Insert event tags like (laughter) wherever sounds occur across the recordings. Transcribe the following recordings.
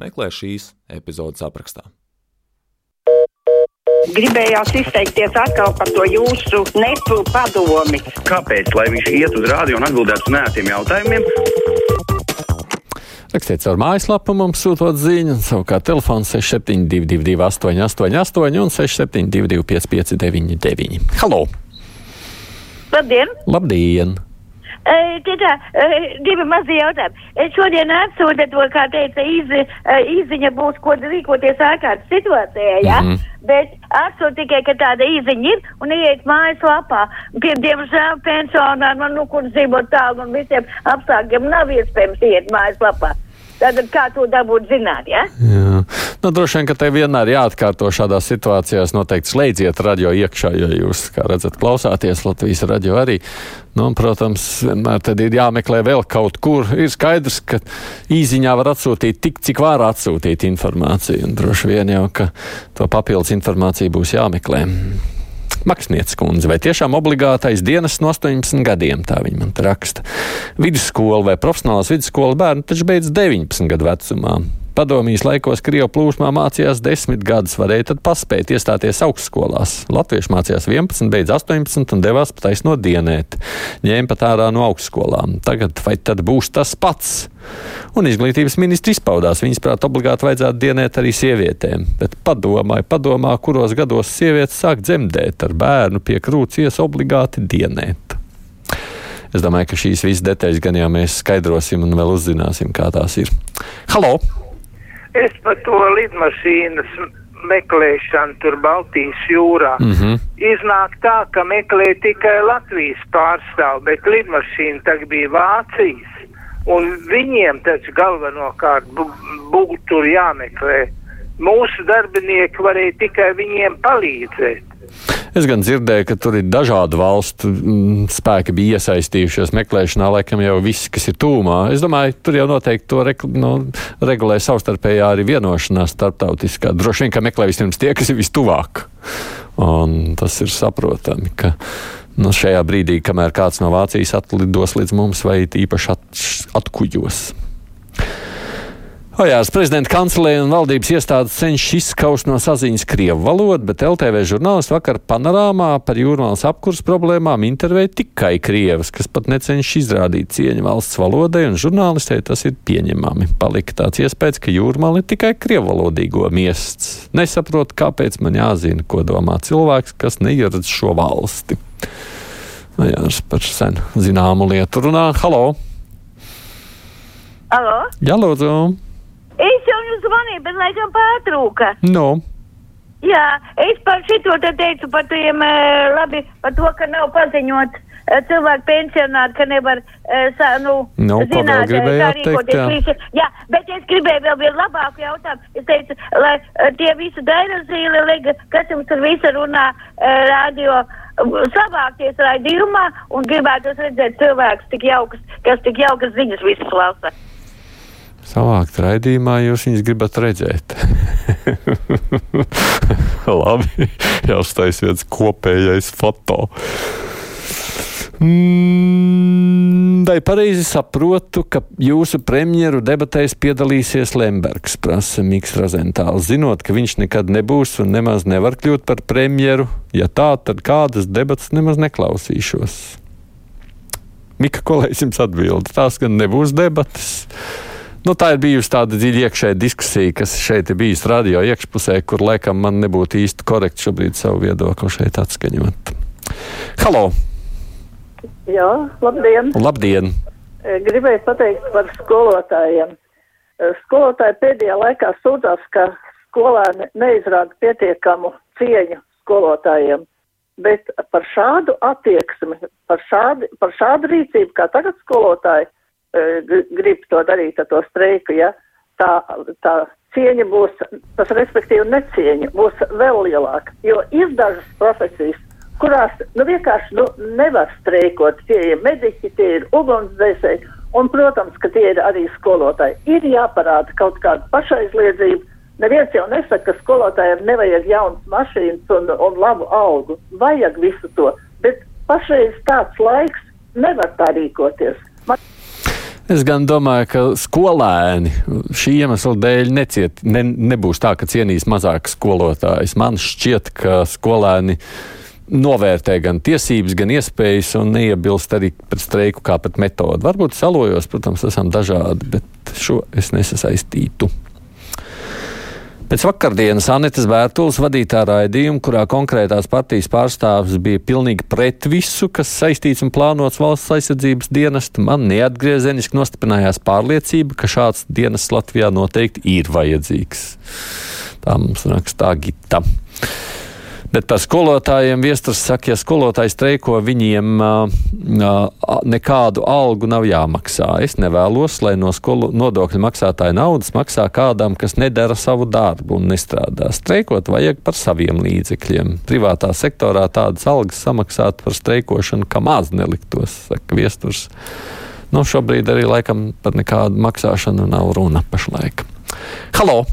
meklē šīs epizodes aprakstā. Gribējās izteikties atkal par to jūsu nepu padomi. Kāpēc? Lai viņš iet uz rādio un atbildētu uz nētiem jautājumiem. Rakstiet caur mājaslapu, mums sūtot ziņu, savukārt telefons 6722, 888, un 672, 559, Halo! Labdien! Labdien! Tikai divi mazi jautājumi. Šodien atsūta to, kā teica, iz, izziņa būs, ko rīkoties ārkārtas situācijā, jā? Ja? Mm -hmm. Bet atsūta tikai, ka tāda izziņa ir un ieiet mājas lapā. Pie, diemžēl pensionāriem, nu, nu, kur dzīvo tālu un visiem apstākļiem nav iespējams iet mājas lapā. Tātad kā to dabūt zināt, ja? Jā. Nu, droši vien, ka te vienmēr jāatkārto šādās situācijās noteikti slēdziet radio iekšā, ja jūs, kā redzat, klausāties Latvijas radio arī. Nu, un, protams, vienmēr tad ir jāmeklē vēl kaut kur. Ir skaidrs, ka īziņā var atsūtīt tik, cik var atsūtīt informāciju. Un droši vien jau, ka to papildus informāciju būs jāmeklē. Maksnieces kundze, vai tiešām obligātais dienas no 18 gadiem, tā viņa man raksta. Vidusskola vai profesionālās vidusskolas bērni taču beidz 19 gadu vecumā. Padomijas laikos Krievijas plūsmā mācījās 10 gadus, varēja tad paspēt iestāties augstskolās. Latvieši mācījās 11, beidz 18 un devās pa taisno dienēt. Ņēma pat ārā no augstskolām. Tagad vai tad būs tas pats? Un izglītības ministrs izpaudās, viņas prāt, obligāti vajadzētu dienēt arī sievietēm. Bet padomāju, padomā, kuros gados sievietes sāk dzemdēt ar bērnu pie krūts ies obligāti dienēt. Es domāju, ka šīs visas detaļas gan jau mēs skaidrosim un vēl uzzināsim, kā tās ir. Halo! Es par to lidmašīnas meklēšanu tur Baltijas jūrā. Mm -hmm. Iznāk tā, ka meklē tikai Latvijas pārstāv, bet lidmašīna tagad bija Vācijas. Un viņiem taču galvenokārt būtu tur jāmeklē. Mūsu darbinieki varēja tikai viņiem palīdzēt. Es gan dzirdēju, ka tur ir dažādu valstu mm, spēki bija iesaistījušies meklēšanā, laikam jau viss, kas ir tūmā. Es domāju, tur jau noteikti to regu, nu, regulē savstarpējā arī vienošanās starptautiskā. Droši vien, ka meklē vispirms tie, kas ir vistuvāk. Un tas ir saprotami, ka nu, šajā brīdī, kamēr kāds no Vācijas atlidos līdz mums vai īpaši at, atkuģos. Ojārs prezidenta kancelē un valdības iestādes cenšas izskaust no saziņas krievu valodu, bet LTV žurnālisti vakar panorāmā par jūrmālas apkurs problēmām intervēja tikai krievas, kas pat necenšas izrādīt cieņu valsts valodai, un žurnālistei tas ir pieņemami. Palika tāds iespējas, ka jūrmāla ir tikai krievalodīgo miests. Nesaprot, kāpēc man jāzina, ko domā cilvēks, kas neieradz šo valsti. Ojārs par sen zināmu lietu runā. Halo! Halo? Jā, lūdzu! Es jau jums zvanīju, bet laikam pārtrūka. No. Jā, es par šito te teicu, par tiem, labi, par to, ka nav paziņots cilvēku pensionāri, ka nevar, sā, nu, nu zināt, kā rīkoties. Jā. jā, bet es gribēju vēl vienu labāku jautājumu. Es teicu, lai tie visi dairazīli, lega, kas jums tur visi runā radio, savākties raidījumā un gribētu redzēt cilvēkus tik jaukas, kas tik jaukas ziņas visas klausa savākt raidījumā, jūs viņus gribat redzēt. (laughs) Labi, jāuztaisiet kopējais foto. Mm, vai pareizi saprotu, ka jūsu premjeru debatēs piedalīsies Lembergs, prasa Mikls Razentāls, zinot, ka viņš nekad nebūs un nemaz nevar kļūt par premjeru? Ja tā, tad kādas debatas nemaz neklausīšos? Mika, ko lai jums atbildu? Tās gan nebūs debatas. Nu, tā ir bijusi tāda dziļa iekšēja diskusija, kas šeit ir bijusi radio iekšpusē, kur laikam man nebūtu īsti korekti šobrīd savu viedokli šeit atskaņot. Halo! Jā, labdien! Labdien! E, gribēju pateikt par skolotājiem. E, skolotāji pēdējā laikā sūdzās, ka skolēni neizrāda pietiekamu cieņu skolotājiem. Bet par šādu attieksmi, par šādu, par šādu rīcību, kā tagad skolotāji, grib to darīt ar to streiku, ja, tā, tā cieņa būs, tas respektīvi necieņa būs vēl lielāka, jo ir dažas profesijas, kurās, nu, vienkārši, nu, nevar streikot, tie ir mediķi, tie ir ugunsdzēsēji, un, protams, ka tie ir arī skolotāji. Ir jāparāda kaut kāda pašaizliedzība. Neviens jau nesaka, ka skolotājiem nevajag jaunas mašīnas un, un labu algu. Vajag visu to, bet pašreiz tāds laiks nevar tā rīkoties. Man... Es gan domāju, ka skolēni šī iemesla dēļ neciet, ne, nebūs tā, ka cienīs mazāk skolotājs. Man šķiet, ka skolēni novērtē gan tiesības, gan iespējas un neiebilst arī pret streiku kā pret metodu. Varbūt salojos, protams, esam dažādi, bet šo es nesasaistītu. Pēc vakardienas Anitas Bērtules vadītā raidījuma, kurā konkrētās partijas pārstāvis bija pilnīgi pret visu, kas saistīts un plānots valsts aizsardzības dienestu, man neatgriezeniski nostiprinājās pārliecība, ka šāds dienests Latvijā noteikti ir vajadzīgs. Tā mums rakstā Gita. Bet par skolotājiem viesturs saka, ja skolotāji streiko, viņiem nekādu algu nav jāmaksā. Es nevēlos, lai no skolu nodokļu maksātāja naudas maksā kādam, kas nedara savu darbu un nestrādā. Streikot vajag par saviem līdzekļiem. Privātā sektorā tādas algas samaksāt par streikošanu, ka maz neliktos, saka viesturs. Nu, šobrīd arī laikam par nekādu maksāšanu nav runa pašlaik. Halo!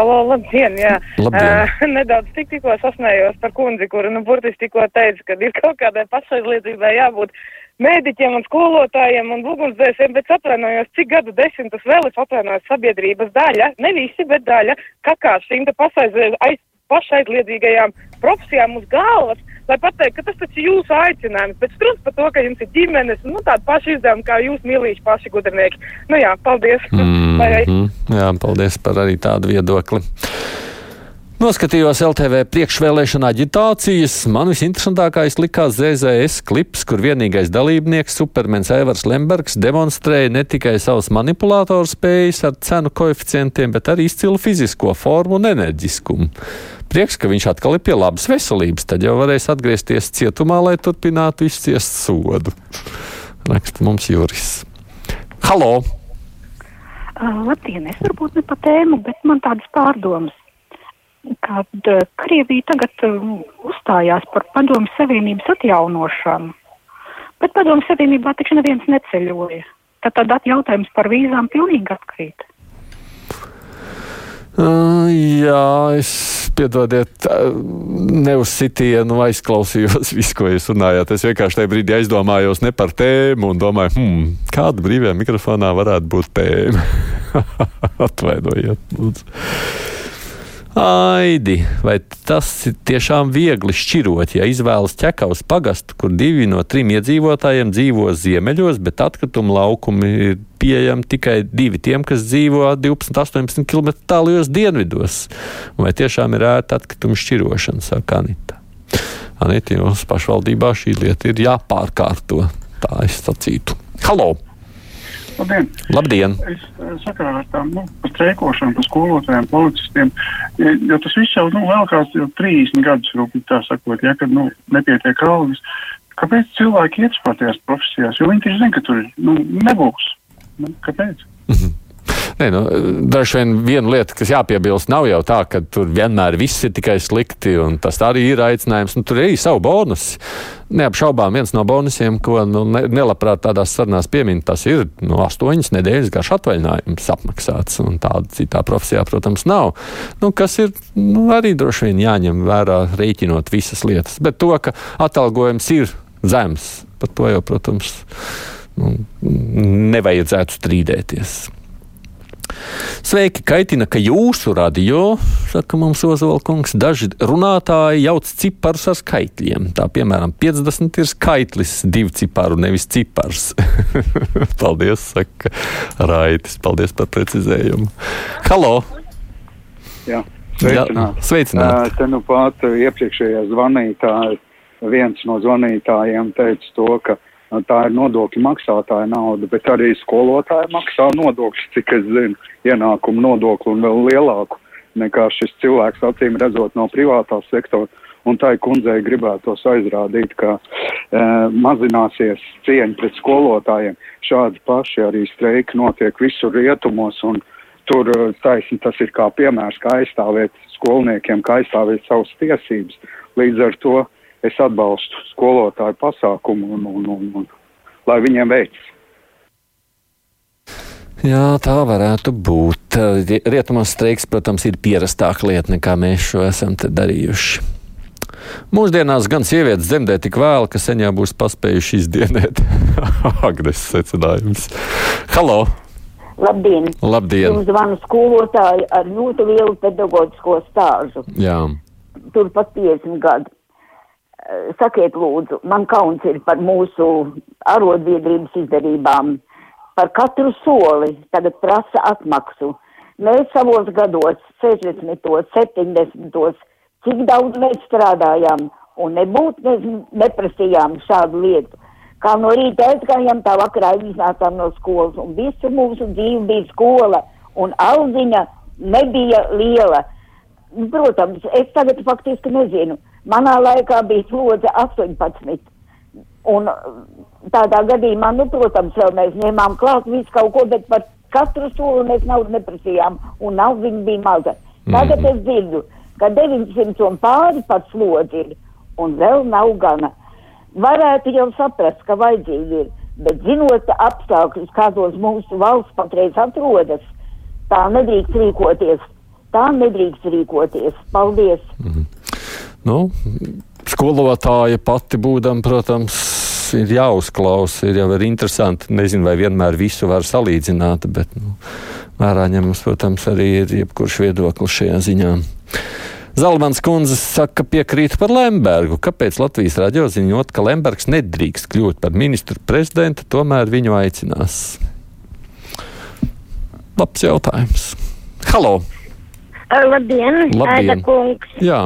Halo, labdien, jā. Labdien. Uh, (laughs) nedaudz tik tikko sasmējos par kundzi, kuru, nu, burtiski tikko teica, ka ir kaut kādai pašaizliedzībai jābūt mēdiķiem un skolotājiem un ugunsdzēsiem, bet atvainojos, cik gadu desmitus vēl es atvainojos sabiedrības daļa, ne visi, bet daļa, kakā šīm te pašaizliedzīgajām profesijām uz galvas lai pateiktu, ka tas taču ir jūsu aicinājums, bet strūns par to, ka jums ir ģimenes, nu tāda paša izdevuma, kā jūs mīlīši paši gudrinieki. Nu jā, paldies. Mm -hmm. Jā, paldies par arī tādu viedokli. Noskatījos LTV priekšvēlēšana aģitācijas. Man visinteresantākais likās ZZS klips, kur vienīgais dalībnieks, supermens Evers Lembergs, demonstrēja ne tikai savas manipulātoru spējas ar cenu koeficientiem, bet arī izcilu fizisko formu un enerģiskumu prieks, ka viņš atkal ir pie labas veselības. Tad jau varēs atgriezties cietumā, lai turpinātu izciest sodu. Raksta mums Juris. Halo! Labdien, es varbūt ne pa tēmu, bet man tādas pārdomas. Kad uh, Krievija tagad uh, uzstājās par padomu savienības atjaunošanu, bet padomu savienībā taču neviens neceļoja. Tad tad jautājums par vīzām pilnīgi atkrīt. Uh, jā, es piedodiet, ne uz sitienu aizklausījos (laughs) visu, ko jūs runājāt. Es vienkārši tajā brīdī aizdomājos ne par tēmu un domāju, hmm, kāda brīvajā mikrofonā varētu būt tēma. (laughs) Atvainojiet, lūdzu. Aidi, vai tas ir tiešām viegli šķirot, ja izvēlas ķekavas pagastu, kur divi no trim iedzīvotājiem dzīvo ziemeļos, bet atkrituma laukumi ir pieejami tikai divi tiem, kas dzīvo 12-18 km tālajos dienvidos? Vai tiešām ir ērta atkrituma šķirošana, saka Anita? Anita, jums pašvaldībā šī lieta ir jāpārkārto, tā es sacītu. Halo! Labdien! Labdien. Es eh, sakarā ar tām nu, streikošanu, par skolotājiem, policistiem, jo tas viss jau nu, vēl kāds jau 30 gadus, rūpīgi tā sakot, ja, kad nu, nepietiek algas. Kāpēc cilvēki iet spētajās profesijās? Jo viņi taču zina, ka tur nu, nebūs. Nu, kāpēc? Nē, nu, Dažs vien viena lieta, kas jāpiebilst, nav jau tā, ka tur vienmēr viss ir tikai slikti, un tas arī ir aicinājums. Nu, tur ir arī savu bonusu. Neapšaubām viens no bonusiem, ko nu, ne, nelabprāt tādās sarunās piemin, tas ir nu, astoņas nedēļas garš atvaļinājums apmaksāts, tāda citā profesijā, protams, nav. Nu, kas ir nu, arī droši vien jāņem vērā, rēķinot visas lietas. Bet to, ka atalgojums ir zems, par to jau, protams, nu, nevajadzētu strīdēties. Sveiki, kaitina, ka jūsu radio, saka mums Ozolkungs, daži runātāji jauc ciparus ar skaitļiem. Tā piemēram, 50 ir skaitlis, divi ciparu, nevis cipars. (laughs) paldies, saka Raitis. Paldies par precizējumu. Halo! Jā, sveicināt. Jā, sveicināt. Uh, te nu pat iepriekšējā zvanītāja, viens no zvanītājiem teica to, ka tā ir nodokļu maksātāja nauda, bet arī skolotāji maksā nodokļus, cik es zinu, ienākumu nodokli un vēl lielāku nekā šis cilvēks acīm redzot no privātā sektora. un tai kundzei gribētos aizrādīt, ka e, mazināsies cieņa pret skolotājiem. Šādi paši arī streiki notiek visur rietumos, un tur e, taisni tas ir kā piemērs, kā aizstāvēt skolniekiem, kā aizstāvēt savas tiesības. Līdz ar to es atbalstu skolotāju pasākumu un, un, un, un lai viņiem veicas. Jā, tā varētu būt. Rietumos streiks, protams, ir pierastāka lieta nekā mēs šo esam darījuši. Mūsdienās gan sievietes dzemdē tik vēlu, ka sen jau būs paspējuši izdienēt. (laughs) Agnes secinājums. Halo! Labdien! Labdien! Jums zvanu skolotāji ar ļoti lielu pedagoģisko stāžu. Jā. Turpat 50 gadu. Sakiet lūdzu, man kauns ir par mūsu arotbiedrības izdarībām. Par katru soli tagad prasa atmaksu. Mēs savos gados, 60. 70. cik daudz mēs strādājām un nebūtu mēs neprasījām šādu lietu. Kā no rīta aizgājām, tā vakarā iznācām no skolas un visu mūsu dzīvi bija skola un alziņa nebija liela. Protams, es tagad faktiski nezinu. Manā laikā bija slodze 18. Un tādā gadījumā, nu, protams, vēl mēs ņēmām klāt visu kaut ko, bet par katru soli mēs naudu neprasījām un nauda bija maza. Tagad es dzirdu, ka 900 un pāri pat slodzi ir un vēl nav gana. Varētu jau saprast, ka vajadzīgi ir, bet zinot apstākļus, kādos mūsu valsts patreiz atrodas, tā nedrīkst rīkoties. Tā nedrīkst rīkoties. Paldies! Mm -hmm. Nu, skolotāja pati būdama, protams, ir jāuzklausa, ir jau ir interesanti. Nezinu, vai vienmēr visu var salīdzināt, bet nu, vērā ņemams, protams, arī ir jebkurš viedoklis šajā ziņā. Zalmans kundze saka, piekrīt par Lembergu. Kāpēc Latvijas radio ziņot, ka Lembergs nedrīkst kļūt par ministru prezidentu, tomēr viņu aicinās? Labs jautājums. Halo! Labdien, Labdien. Aida kungs! Jā.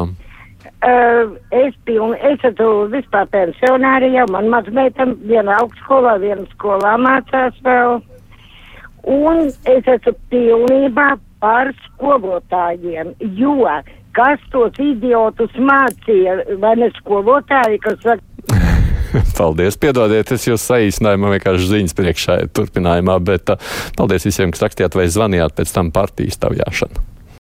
Uh, es biju, es esmu vispār pensionāri jau, man mazmeita viena augstskolā, viena skolā mācās vēl. Un es esmu pilnībā par skolotājiem, jo kas tos idiotus mācīja, vai ne skolotāji, kas saka, (laughs) Paldies, piedodiet, es jūs saīsināju, man vienkārši ziņas priekšā turpinājumā, bet uh, paldies visiem, kas rakstījāt vai zvanījāt pēc tam partijas taujāšanu.